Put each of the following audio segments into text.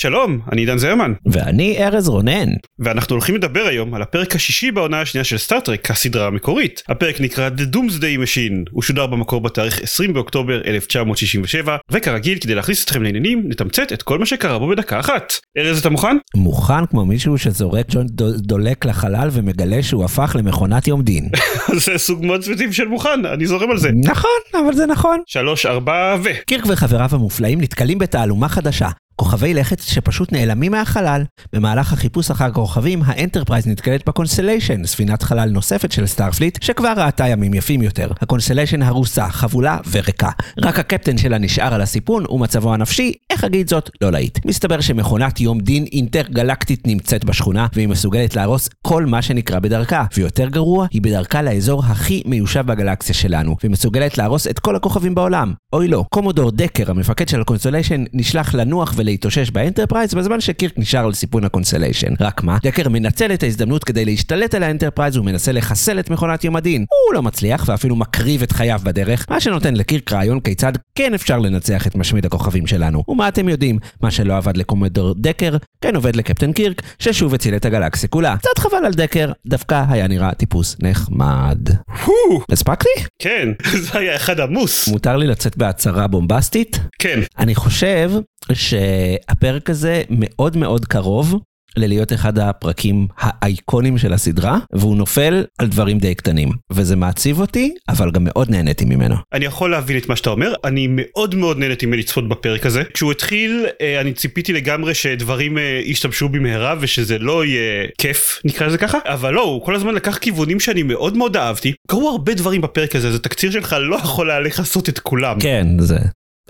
שלום, אני עידן זרמן. ואני ארז רונן. ואנחנו הולכים לדבר היום על הפרק השישי בעונה השנייה של סטארט-טרק, הסדרה המקורית. הפרק נקרא The Doomsday Machine, הוא שודר במקור בתאריך 20 באוקטובר 1967, וכרגיל, כדי להכניס אתכם לעניינים, נתמצת את כל מה שקרה בו בדקה אחת. ארז, אתה מוכן? מוכן כמו מישהו שזורק ג'וינט דולק לחלל ומגלה שהוא הפך למכונת יום דין. זה סוג מאוד ספציפי של מוכן, אני זורם על זה. נכון, אבל זה נכון. שלוש, ארבע ו... קירק וחבריו המופלאים נתקלים בתעלומה חדשה. כוכבי לכת שפשוט נעלמים מהחלל. במהלך החיפוש אחר כוכבים, ה Enterprise נתקלת ב Constellation, ספינת חלל נוספת של Starfleet, שכבר ראתה ימים יפים יותר. ה Constellation הרוסה, חבולה וריקה. רק הקפטן שלה נשאר על הסיפון, ומצבו הנפשי, איך אגיד זאת, לא להיט. מסתבר שמכונת יום דין אינטר-גלקטית נמצאת בשכונה, והיא מסוגלת להרוס כל מה שנקרה בדרכה. ויותר גרוע, היא בדרכה לאזור הכי מיושב בגלקסיה שלנו, ומסוגלת להרוס את כל הכוכבים בעולם. אוי לא, קומודור דקר, המפקד של נשלח לנוח ולהתאושש באנטרפרייז, בזמן שקירק נשאר על סיפון הקונסטליישן. רק מה, דקר מנצל את ההזדמנות כדי להשתלט על האנטרפרייז ומנסה לחסל את מכונת יום הדין. הוא לא מצליח ואפילו מקריב את חייו בדרך, מה שנותן לקירק רעיון כיצד כן אפשר לנצח את משמיד הכוכבים שלנו. ומה אתם יודעים? מה שלא עבד לקומודור דקר, כן עובד לקפטן קירק, ששוב הציל את הגלקסיה כולה. קצת חבל על דקר, דווקא היה נראה טיפוס נחמד. הספקתי? כן, זה היה אחד עמוס. מותר לי לצאת בהצהרה בומבסטית? כן. אני חושב שהפרק הזה מאוד מאוד קרוב ללהיות אחד הפרקים האייקונים של הסדרה, והוא נופל על דברים די קטנים. וזה מעציב אותי, אבל גם מאוד נהניתי ממנו. אני יכול להבין את מה שאתה אומר, אני מאוד מאוד נהניתי מלצפות בפרק הזה. כשהוא התחיל, אה, אני ציפיתי לגמרי שדברים אה, ישתמשו במהרה ושזה לא יהיה כיף, נקרא לזה ככה, אבל לא, הוא כל הזמן לקח כיוונים שאני מאוד מאוד אהבתי. קרו הרבה דברים בפרק הזה, אז התקציר שלך לא יכול היה לכסות את כולם. כן, זה...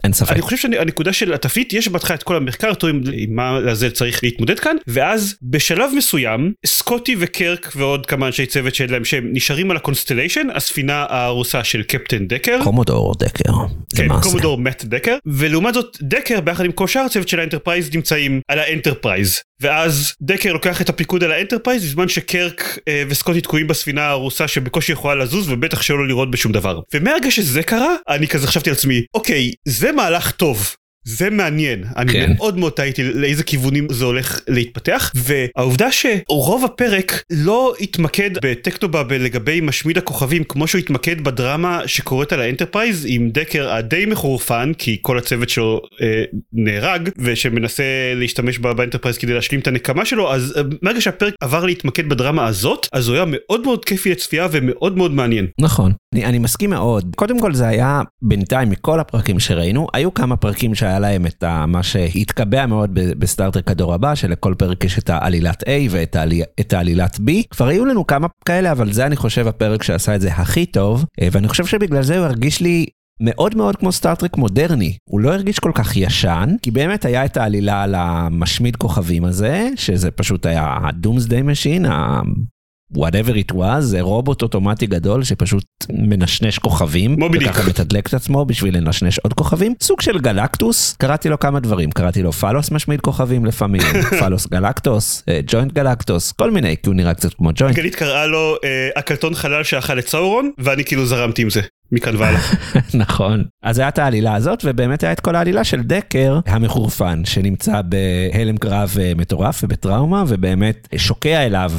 אין ספק. אני חושב שהנקודה של התפקיד יש בהתחלה את כל המחקר אותו עם, מה לזה צריך להתמודד כאן ואז בשלב מסוים סקוטי וקירק ועוד כמה אנשי צוות שלהם שהם נשארים על הקונסטליישן הספינה ההרוסה של קפטן דקר. קומודור דקר. כן, למעשה. קומודור מאט דקר ולעומת זאת דקר ביחד עם כל שאר הצוות של האנטרפרייז נמצאים על האנטרפרייז ואז דקר לוקח את הפיקוד על האנטרפרייז בזמן שקירק אה, וסקוטי תקועים בספינה ההרוסה שבקושי יכולה לזוז ובטח שלא לראות בשום דבר ומהרגע שזה קרה אני כזה חשבתי לעצמי אוקיי זה מהלך טוב. זה מעניין, אני כן. מאוד מאוד תהיתי לאיזה כיוונים זה הולך להתפתח והעובדה שרוב הפרק לא התמקד ב technobabble לגבי משמיד הכוכבים כמו שהוא התמקד בדרמה שקורית על האנטרפרייז עם דקר הדי מחורפן כי כל הצוות שלו אה, נהרג ושמנסה להשתמש בה- באנטרפרייז כדי להשלים את הנקמה שלו אז אה, מהרגע שהפרק עבר להתמקד בדרמה הזאת אז הוא היה מאוד מאוד כיפי לצפייה ומאוד מאוד מעניין. נכון, אני, אני מסכים מאוד. קודם כל זה היה בינתיים מכל הפרקים שראינו, היו כמה פרקים שהיה להם את ה, מה שהתקבע מאוד בסטארטרק הדור הבא, שלכל פרק יש את העלילת A ואת העלי, העלילת B. כבר היו לנו כמה כאלה, אבל זה אני חושב הפרק שעשה את זה הכי טוב, אה, ואני חושב שבגלל זה הוא הרגיש לי מאוד מאוד כמו סטארטרק מודרני. הוא לא הרגיש כל כך ישן, כי באמת היה את העלילה על המשמיד כוכבים הזה, שזה פשוט היה ה-Doomsday Machine, ה... whatever it was, זה רובוט אוטומטי גדול שפשוט מנשנש כוכבים. מובי דיק. וככה מתדלק את עצמו בשביל לנשנש עוד כוכבים. סוג של גלקטוס, קראתי לו כמה דברים, קראתי לו פלוס משמיד כוכבים לפעמים, פלוס גלקטוס, אה, ג'וינט גלקטוס, כל מיני, כי הוא נראה קצת כמו ג'וינט. גלית קראה לו אה, הקלטון חלל שאכל את סאורון ואני כאילו זרמתי עם זה מכאן והלאה. נכון. אז היה את העלילה הזאת, ובאמת היה את כל העלילה של דקר המחורפן, שנמצא בהלם קרב אה, מטורף ובטראומה, ובאמת שוקע אליו,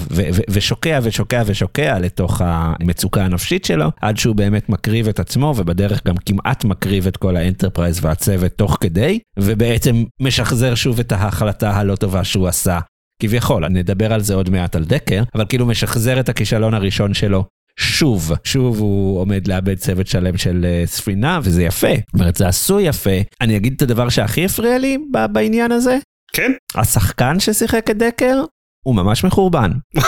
ושוקע ושוקע ושוקע לתוך המצוקה הנפשית שלו, עד שהוא באמת מקריב את עצמו, ובדרך גם כמעט מקריב את כל האנטרפרייז והצוות תוך כדי, ובעצם משחזר שוב את ההחלטה הלא טובה שהוא עשה. כביכול, אני אדבר על זה עוד מעט על דקר, אבל כאילו משחזר את הכישלון הראשון שלו שוב, שוב הוא עומד לאבד צוות שלם של אה, ספינה, וזה יפה. זאת אומרת, זה עשוי יפה. אני אגיד את הדבר שהכי הפריע לי בעניין הזה, כן? השחקן ששיחק את דקר, הוא ממש מחורבן.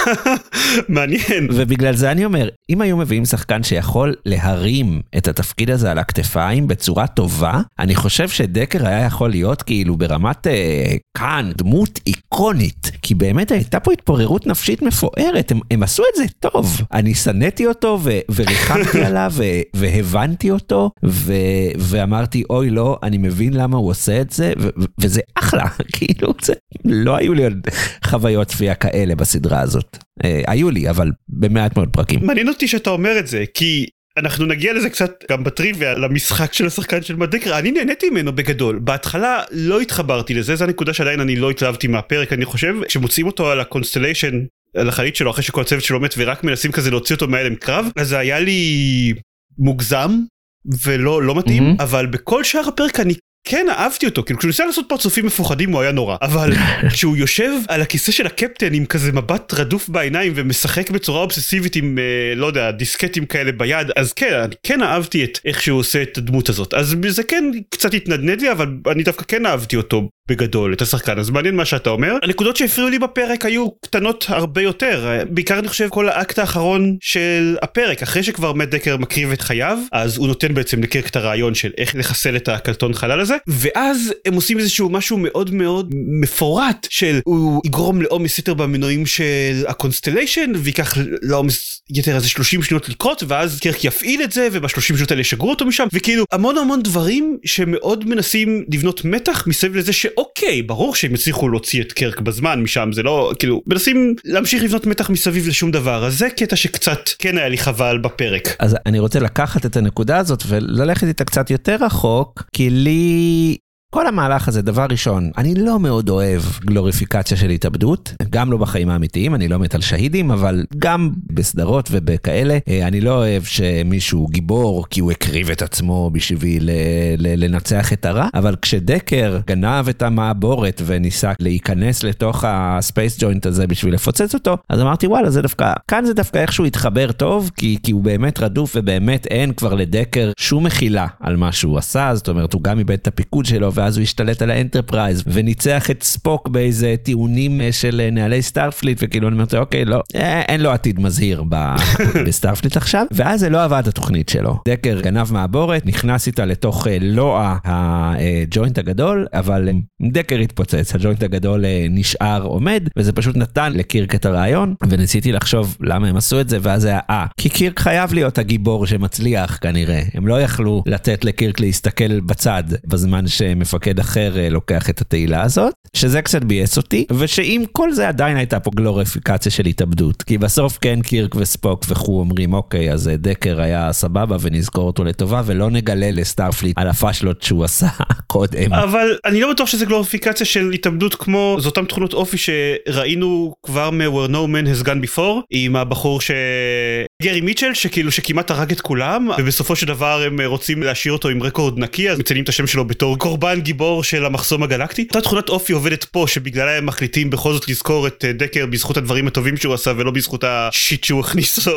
מעניין. ובגלל זה אני אומר, אם היו מביאים שחקן שיכול להרים את התפקיד הזה על הכתפיים בצורה טובה, אני חושב שדקר היה יכול להיות כאילו ברמת אה, כאן, דמות איקונית. כי באמת הייתה פה התפוררות נפשית מפוארת, הם, הם עשו את זה טוב. אני שנאתי אותו ו- וריחמתי עליו ו- והבנתי אותו, ו- ואמרתי, אוי לא, אני מבין למה הוא עושה את זה, ו- וזה אחלה, כאילו, זה, לא היו לי עוד חוויות צפייה כאלה בסדרה הזאת. אה, היו לי, אבל במעט מאוד פרקים. מעניין אותי שאתה אומר את זה, כי אנחנו נגיע לזה קצת גם בטריוויה למשחק של השחקן של מאט דקר אני נהניתי ממנו בגדול בהתחלה לא התחברתי לזה זו הנקודה שעדיין אני לא התלהבתי מהפרק אני חושב שמוצאים אותו על הקונסטליישן על החללית שלו אחרי שכל הצוות שלו מת ורק מנסים כזה להוציא אותו מהלם קרב אז זה היה לי מוגזם ולא לא מתאים mm-hmm. אבל בכל שאר הפרק אני כן אהבתי אותו. כאילו כשהוא ניסה לעשות פרצופים מפוחדים הוא היה נורא. אבל כשהוא יושב על הכיסא של הקפטן עם כזה מבט רדוף בעיניים ומשחק בצורה אובססיבית עם אה, לא יודע דיסקטים כאלה ביד אז כן אני כן אהבתי את איך שהוא עושה את הדמות הזאת. אז זה כן קצת התנדנד לי אבל אני דווקא כן אהבתי אותו בגדול את השחקן. אז מעניין מה שאתה אומר. הנקודות שהפריעו לי בפרק היו קטנות הרבה יותר. בעיקר אני חושב כל האקט האחרון של הפרק אחרי שכבר מת דקר מקריב את חייו אז הוא נותן בעצם לקירק את הרעיון של איך לחסל את הקלטון חלל הזה ואז הם עושים איזשהו משהו מאוד מאוד מפורט של הוא יגרום לעומס יתר במנועים של הקונסטליישן וייקח לעומס יתר איזה 30 שניות לקרות ואז קירק יפעיל את זה וב-30 שניות האלה ישגרו אותו משם. וכאילו המון המון דברים שמאוד מנסים לבנות מתח מסביב לזה ש... אוקיי ברור שהם יצליחו להוציא את קירק בזמן משם זה לא כאילו מנסים להמשיך לבנות מתח מסביב לשום דבר אז זה קטע שקצת כן היה לי חבל בפרק. אז אני רוצה לקחת את הנקודה הזאת וללכת איתה קצת יותר רחוק כי לי כל המהלך הזה, דבר ראשון, אני לא מאוד אוהב גלוריפיקציה של התאבדות, גם לא בחיים האמיתיים, אני לא מת על שאהידים, אבל גם בסדרות ובכאלה, אה, אני לא אוהב שמישהו גיבור כי הוא הקריב את עצמו בשביל אה, לנצח את הרע, אבל כשדקר גנב את המעבורת וניסה להיכנס לתוך ה space joint הזה בשביל לפוצץ אותו, אז אמרתי וואלה זה דווקא, כאן זה דווקא איכשהו התחבר טוב, כי, כי הוא באמת רדוף ובאמת אין כבר לדקר שום מחילה על מה שהוא עשה, זאת אומרת הוא גם איבד את הפיקוד שלו. ואז הוא השתלט על האנטרפרייז וניצח את ספוק באיזה טיעונים אה, של אה, נהלי סטארפליט וכאילו אני אומר אוקיי לא אה, אין לו עתיד מזהיר בסטארפליט עכשיו. ואז זה לא עבד התוכנית שלו. דקר גנב מעבורת נכנס איתה לתוך לא הג'וינט הגדול אבל דקר התפוצץ הג'וינט הגדול נשאר עומד וזה פשוט נתן לקירק את הרעיון וניסיתי לחשוב למה הם עשו את זה ואז היה אה כי קירק חייב להיות הגיבור שמצליח כנראה. הם לא יכלו לתת לקירק להסתכל בצד בזמן שמפקד אחר אה, לוקח את התהילה הזאת, שזה קצת ביאס אותי, ושעם כל זה עדיין הייתה פה גלוריפיקציה של התאבדות, כי בסוף כן קירק וספוק וכו' אומרים אוקיי אז אה, דקר היה סבבה ונזכור אותו לטובה ולא נגלה לסטארפליט על הפאשלות שהוא עשה קודם. אבל אני לא בטוח שזה גלוריפיקציה של התאבדות כמו זה אותם תכונות אופי שראינו כבר מ-where no man has gone before עם הבחור ש... גרי מיטשל שכאילו שכמעט הרג את כולם ובסופו של דבר הם רוצים להשאיר אותו עם רקורד נקי אז מציינים את השם שלו בתור קורבן גיבור של המחסום הגלקטי. אותה תכונת אופי עובדת פה שבגללה הם מחליטים בכל זאת לזכור את אה, דקר בזכות הדברים הטובים שהוא עשה ולא בזכות השיט שהוא הכניס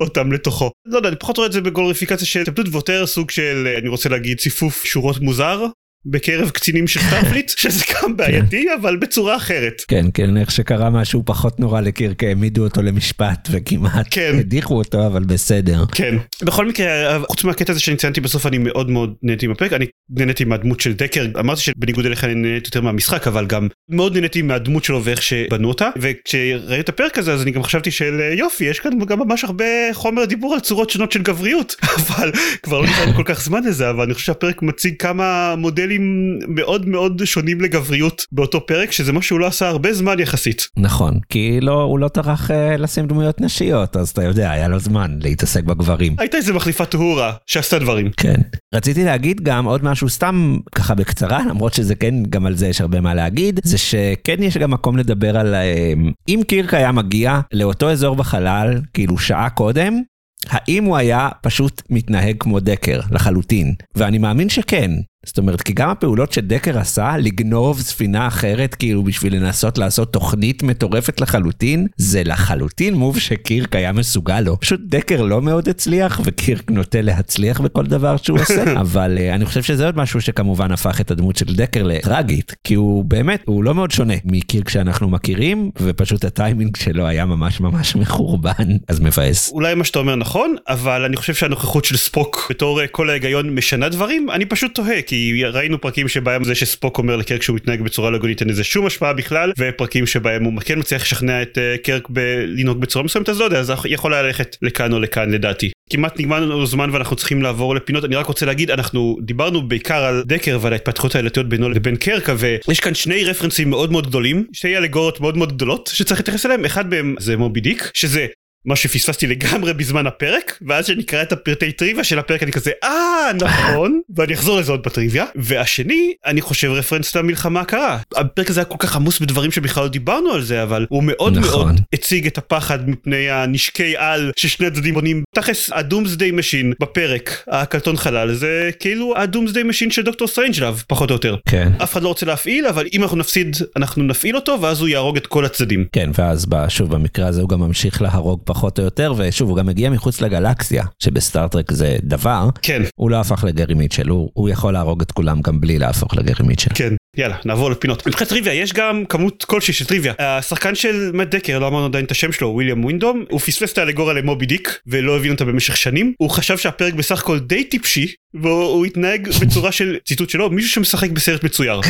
אותם לתוכו. לא יודע אני פחות רואה את זה בגולריפיקציה של התאבדות ויותר סוג של אה, אני רוצה להגיד ציפוף שורות מוזר בקרב קצינים של סטארפליט שזה גם בעייתי אבל בצורה אחרת. כן כן איך שקרה משהו פחות נורא לקירק העמידו אותו למשפט וכמעט כן. הדיחו אותו אבל בסדר. כן בכל מקרה חוץ מהקטע הזה שאני ציינתי בסוף אני מאוד מאוד נהניתי מהפרק אני נהניתי מהדמות של דקר אמרתי שבניגוד אליך אני נהניתי יותר מהמשחק אבל גם מאוד נהניתי מהדמות שלו ואיך שבנו אותה וכשראיתי את הפרק הזה אז אני גם חשבתי של יופי יש כאן גם ממש הרבה חומר דיבור על צורות שונות של גבריות אבל כבר לא נשאר כל כך זמן לזה אבל אני חושב שהפרק מציג כמה מודלים. מודלים מאוד מאוד שונים לגבריות באותו פרק שזה מה שהוא לא עשה הרבה זמן יחסית. נכון כי לא הוא לא טרח uh, לשים דמויות נשיות אז אתה יודע היה לו זמן להתעסק בגברים. הייתה איזה מחליפת טהורה שעשתה דברים. כן. רציתי להגיד גם עוד משהו סתם ככה בקצרה למרות שזה כן גם על זה יש הרבה מה להגיד זה שכן יש גם מקום לדבר על אה, אם קירק היה מגיע לאותו אזור בחלל כאילו שעה קודם האם הוא היה פשוט מתנהג כמו דקר לחלוטין? ואני מאמין שכן. זאת אומרת, כי גם הפעולות שדקר עשה, לגנוב ספינה אחרת, כאילו בשביל לנסות לעשות תוכנית מטורפת לחלוטין, זה לחלוטין מוב שקירק היה מסוגל לו. פשוט דקר לא מאוד הצליח, וקירק נוטה להצליח בכל דבר שהוא עושה, אבל uh, אני חושב שזה עוד משהו שכמובן הפך את הדמות של דקר לטראגית, כי הוא באמת, הוא לא מאוד שונה מקירק שאנחנו מכירים, ופשוט הטיימינג שלו היה ממש ממש מחורבן, אז מבאס. אולי מה שאתה אומר נכון, אבל אני חושב שהנוכחות של ספוק בתור uh, כל ההיגיון משנה דברים, אני פשוט תוהה, כי ראינו פרקים שבהם זה שספוק אומר לקרק שהוא מתנהג בצורה לא הגיונית אין לזה שום השפעה בכלל, ופרקים שבהם הוא כן מצליח לשכנע את uh, קרק לנהוג בצורה מסוימת, אז לא יודע, אז יכול היה ללכת לכאן או לכאן לדעתי. כמעט נגמר לנו זמן ואנחנו צריכים לעבור לפינות אני רק רוצה להגיד אנחנו דיברנו בעיקר על דקר ועל ההתפתחות העלתיות בינו לבין קרקע ויש כאן שני רפרנסים מאוד מאוד גדולים שתי אלגוריות מאוד מאוד גדולות שצריך להתייחס אליהם אחד מהם זה מובי דיק שזה מה שפספסתי לגמרי בזמן הפרק ואז שנקרא את הפרטי טריוויה של הפרק אני כזה אה נכון. ואני אחזור לזה עוד בטריוויה. והשני אני חושב רפרנס למלחמה הקרה. הפרק הזה היה כל כך עמוס בדברים שבכלל לא דיברנו על זה אבל הוא מאוד נכון. מאוד הציג את הפחד מפני הנשקי על ששני הצדדים בונים. תכלס ה doomsday machine בפרק הקלטון חלל זה כאילו ה doomsday machine של דוקטור סטרנג'לאב פחות או יותר. כן. אף אחד לא רוצה להפעיל אבל אם אנחנו נפסיד אנחנו נפעיל אותו ואז הוא יהרוג את כל הצדדים. כן ואז שוב במקרה הזה הוא גם ממשיך להרוג פחות או יותר, ושוב, הוא גם מגיע מחוץ לגלקסיה, שבסטארטרק זה דבר. כן. הוא לא הפך לגרי מיטשל, הוא, הוא יכול להרוג את כולם גם בלי להפוך לגרי מיטשל. כן. יאללה נעבור לפינות. מבחינת טריוויה יש גם כמות כלשהי של טריוויה. השחקן של מאט דקר לא אמרנו עדיין את השם שלו וויליאם ווינדום הוא פספס את האלגוריה למובי דיק ולא הבין אותה במשך שנים הוא חשב שהפרק בסך הכל די טיפשי והוא התנהג בצורה של ציטוט שלו מישהו שמשחק בסרט מצויר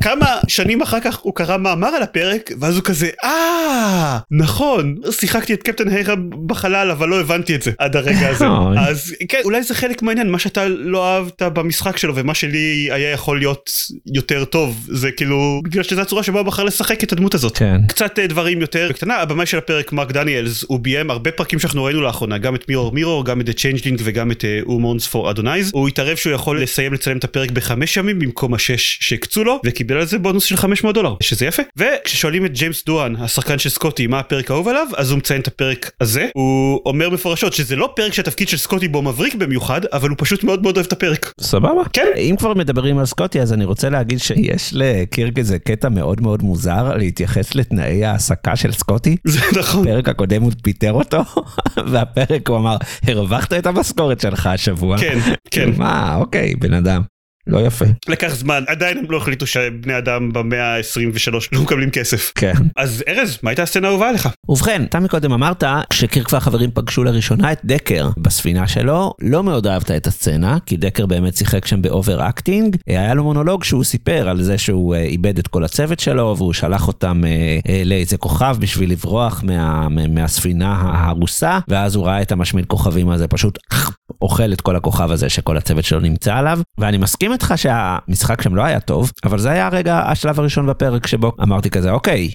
וכמה שנים אחר כך הוא קרא מאמר על הפרק ואז הוא כזה אה נכון שיחקתי את קפטן אחאב בחלל אבל לא הבנתי את זה עד הרגע הזה. אז כן אולי זה חלק מהעניין מה שאתה לא אהבת במשחק שלו ומה שלי היה יכול להיות יותר טוב זה כאילו בגלל שזו הצורה שבה הוא בחר לשחק את הדמות הזאת. כן. קצת דברים יותר בקטנה הבמאי של הפרק מרק דניאלס הוא ביים הרבה פרקים שאנחנו ראינו לאחרונה גם את Mirror Mirror גם את Changeling וגם את Who Mourns for Adonais הוא התערב שהוא יכול לסיים לצלם את הפרק בחמש ימים במקום השש שהקצו לו וקיבל על זה בונוס של 500 דולר שזה יפה. וכששואלים את ג'יימס דואן השחקן של סקוטי מה הפרק האהוב עליו אז הוא מציין את הפרק הזה הוא אומר מפורשות שזה לא פרק שהתפקיד של סקוטי בו מבריק במיוחד אבל הוא פשוט מאוד מאוד אוהב את הפרק. סבבה. כן. אם כבר מדברים על סקוטי אז אני רוצה להגיד שיש לקירק איזה קטע מאוד מאוד מוזר להתייחס לתנאי העסקה של סקוטי. זה נכון. בפרק הקודם הוא פיטר אותו והפרק הוא אמר הרווחת את המשכורת שלך השבוע. כן כן. מה אוקיי בן אדם. לא יפה. לקח זמן עדיין הם לא החליטו שבני אדם במאה ה-23 לא מקבלים כסף. כן. אז ארז מה הייתה הסצנה האהובה עליך? ובכן אתה מקודם אמרת שקירק והחברים פגשו לראשונה את דקר בספינה שלו לא מאוד אהבת את הסצנה כי דקר באמת שיחק שם ב overacting היה לו מונולוג שהוא סיפר על זה שהוא uh, איבד את כל הצוות שלו והוא שלח אותם uh, uh, לאיזה כוכב בשביל לברוח מה, מהספינה ההרוסה ואז הוא ראה את המשמיד כוכבים הזה פשוט אוכל את כל הכוכב הזה שכל הצוות שלו נמצא עליו ואני מסכים איתך שהמשחק שם לא היה טוב אבל זה היה הרגע השלב הראשון בפרק שבו אמרתי כזה אוקיי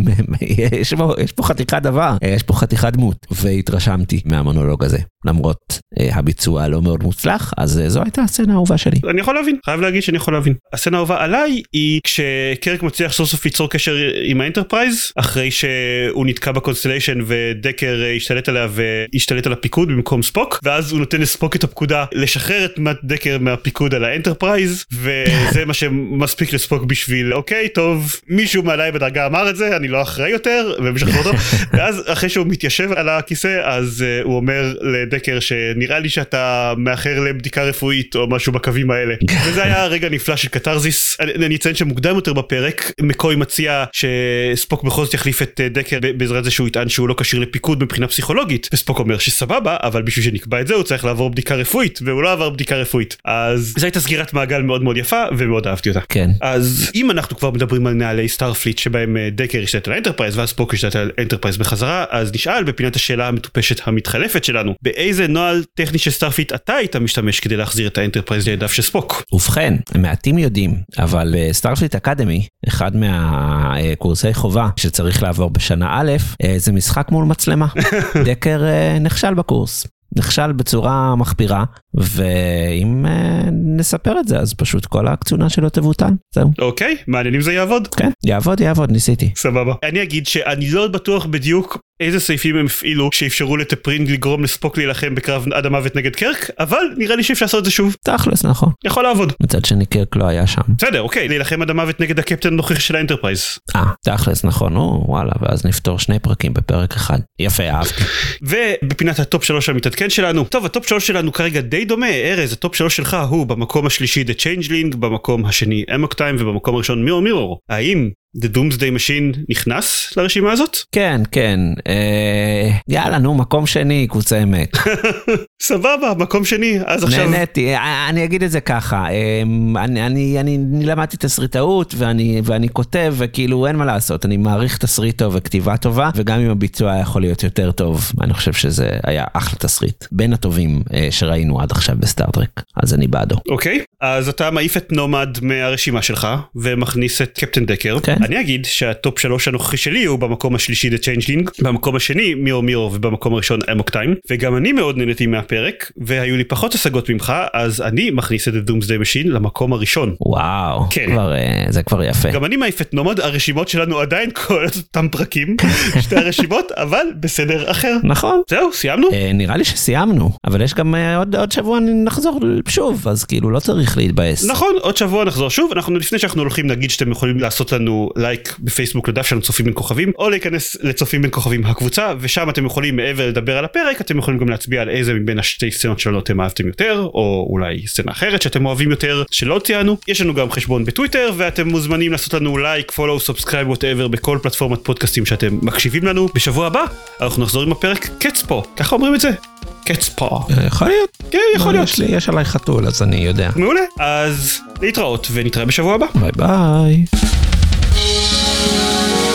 יש פה, יש פה חתיכת דבר יש פה חתיכת דמות. והתרשמתי מהמונולוג הזה למרות אה, הביצוע הלא מאוד מוצלח אז אה, זו הייתה הסצנה האהובה שלי. אני יכול להבין חייב להגיד שאני יכול להבין הסצנה האהובה עליי היא כשקרק מצליח סוף סוף ליצור קשר עם האנטרפרייז אחרי שהוא נתקע בקונסטליישן ודקר אה, השתלט עליה והשתלט על הפיקוד במקום ספוק ואז הוא נותן לספוק את הפקודה לשחרר את מאט דקר מהפיקוד על האנטרפרייז וזה מה שמספיק לספוק בשביל אוקיי טוב מישהו מעליי בדרגה אמר את זה אני לא אחראי יותר ומשחרר אותו ואז אחרי שהוא מתיישב על הכיסא אז uh, הוא אומר לדקר שנראה לי שאתה מאחר לבדיקה רפואית או משהו בקווים האלה וזה היה רגע נפלא של קתרזיס אני, אני אציין שמוקדם יותר בפרק מקוי מציע שספוק בכל זאת יחליף את דקר בעזרת זה שהוא יטען שהוא לא כשיר לפיקוד מבחינה פסיכולוגית וספוק אומר שסבבה אבל בשביל שנקבע את זה הוא צריך לעבור בדיקה רפואית והוא לא עבר בדיקה רפואית אז זו הייתה סגירת מעגל מאוד מאוד יפה ומאוד אהבתי אותה. כן. אז אם אנחנו כבר מדברים על נהלי סטארפליט שבהם דקר השתלט על האנטרפרייז ואז ספוק השתלט על האנטרפרייז בחזרה אז נשאל בפינת השאלה המטופשת המתחלפת שלנו באיזה נוהל טכני של סטארפליט אתה היית משתמש כדי להחזיר את האנטרפרייז לידיו של ספוק. ובכן מעטים יודעים אבל סטארפליט אקדמי אחד מהקורסי חובה שצריך לעבור בשנה א' זה משחק מול מצלמה דקר נכשל בקורס. נכשל בצורה מחפירה, ואם אה, נספר את זה, אז פשוט כל הקצונה שלו תבוטל. זהו. אוקיי, מעניין אם זה יעבוד. כן, יעבוד, יעבוד, ניסיתי. סבבה. אני אגיד שאני לא בטוח בדיוק איזה סעיפים הם הפעילו שאפשרו לטפרינג לגרום לספוק להילחם בקרב עד המוות נגד קירק, אבל נראה לי שאפשר לעשות את זה שוב. תכלס, נכון. יכול לעבוד. מצד שני קירק לא היה שם. בסדר, אוקיי, להילחם עד המוות נגד הקפטן הנוכחי של האנטרפרייז. אה, תכלס, נכון, או, וואלה, ואז נפתור שני פרקים בפרק אחד. יפה, אהבתי. ובפינת הטופ 3 המתעדכן שלנו, טוב, הטופ 3 שלנו כרגע די דומה, ארז, הטופ 3 שלך הוא במקום השלישי The Changeling, במקום השני Amok Time ובמקום הראשון Mirror Mirror. האם The Doomsday Machine נכנס לרשימה הזאת? כן, כן, אה, יאללה, נו, מקום שני, קבוצה אמת. סבבה, מקום שני, אז עכשיו... נהניתי, אה, אני אגיד את זה ככה, אה, אני, אני, אני, אני למדתי תסריטאות ואני, ואני כותב, וכאילו אין מה לעשות, אני מעריך תסריט טוב וכתיבה טובה, וגם אם הביצוע יכול להיות יותר טוב, אני חושב שזה היה אחלה תסריט, בין הטובים אה, שראינו עד עכשיו בסטארטרק, אז אני בעדו. אוקיי, אז אתה מעיף את נומד מהרשימה שלך, ומכניס את קפטן דקר. כן. אני אגיד שהטופ שלוש הנוכחי שלי הוא במקום השלישי The Changeling, במקום השני Mirror Mirror ובמקום הראשון Amok Time, וגם אני מאוד נהניתי מהפרק, והיו לי פחות השגות ממך, אז אני מכניס את Doomsday Machine למקום הראשון. וואו, כן. כבר, אה, זה כבר יפה. גם אני מעיף את נומד, הרשימות שלנו עדיין כוללות אותם פרקים, שתי הרשימות, אבל בסדר אחר. נכון. זהו, סיימנו? אה, נראה לי שסיימנו, אבל יש גם אה, עוד, עוד שבוע נחזור שוב, אז כאילו לא צריך להתבאס. נכון, עוד שבוע נחזור שוב, אנחנו לפני שאנחנו הולכים נגיד שאתם יכולים לעשות לנו לייק בפייסבוק לדף שלנו צופים בין כוכבים, או להיכנס לצופים בין כוכבים הקבוצה, ושם אתם יכולים מעבר לדבר על הפרק, אתם יכולים גם להצביע על איזה מבין השתי סצנות שלנו אתם אהבתם יותר, או אולי סצנה אחרת שאתם אוהבים יותר, שלא ציינו. יש לנו גם חשבון בטוויטר, ואתם מוזמנים לעשות לנו לייק, follow, subscribe, whatever, בכל פלטפורמת פודקאסטים שאתם מקשיבים לנו. בשבוע הבא אנחנו נחזור עם הפרק קצפו, ככה אומרים את זה? קצפו. אה, יכול להיות. כן, יכול להיות. יש, לי, יש עליי חתול, אז אני יודע. מעולה, אז להתראות ונתראה בשבוע הבא. ביי ביי. Música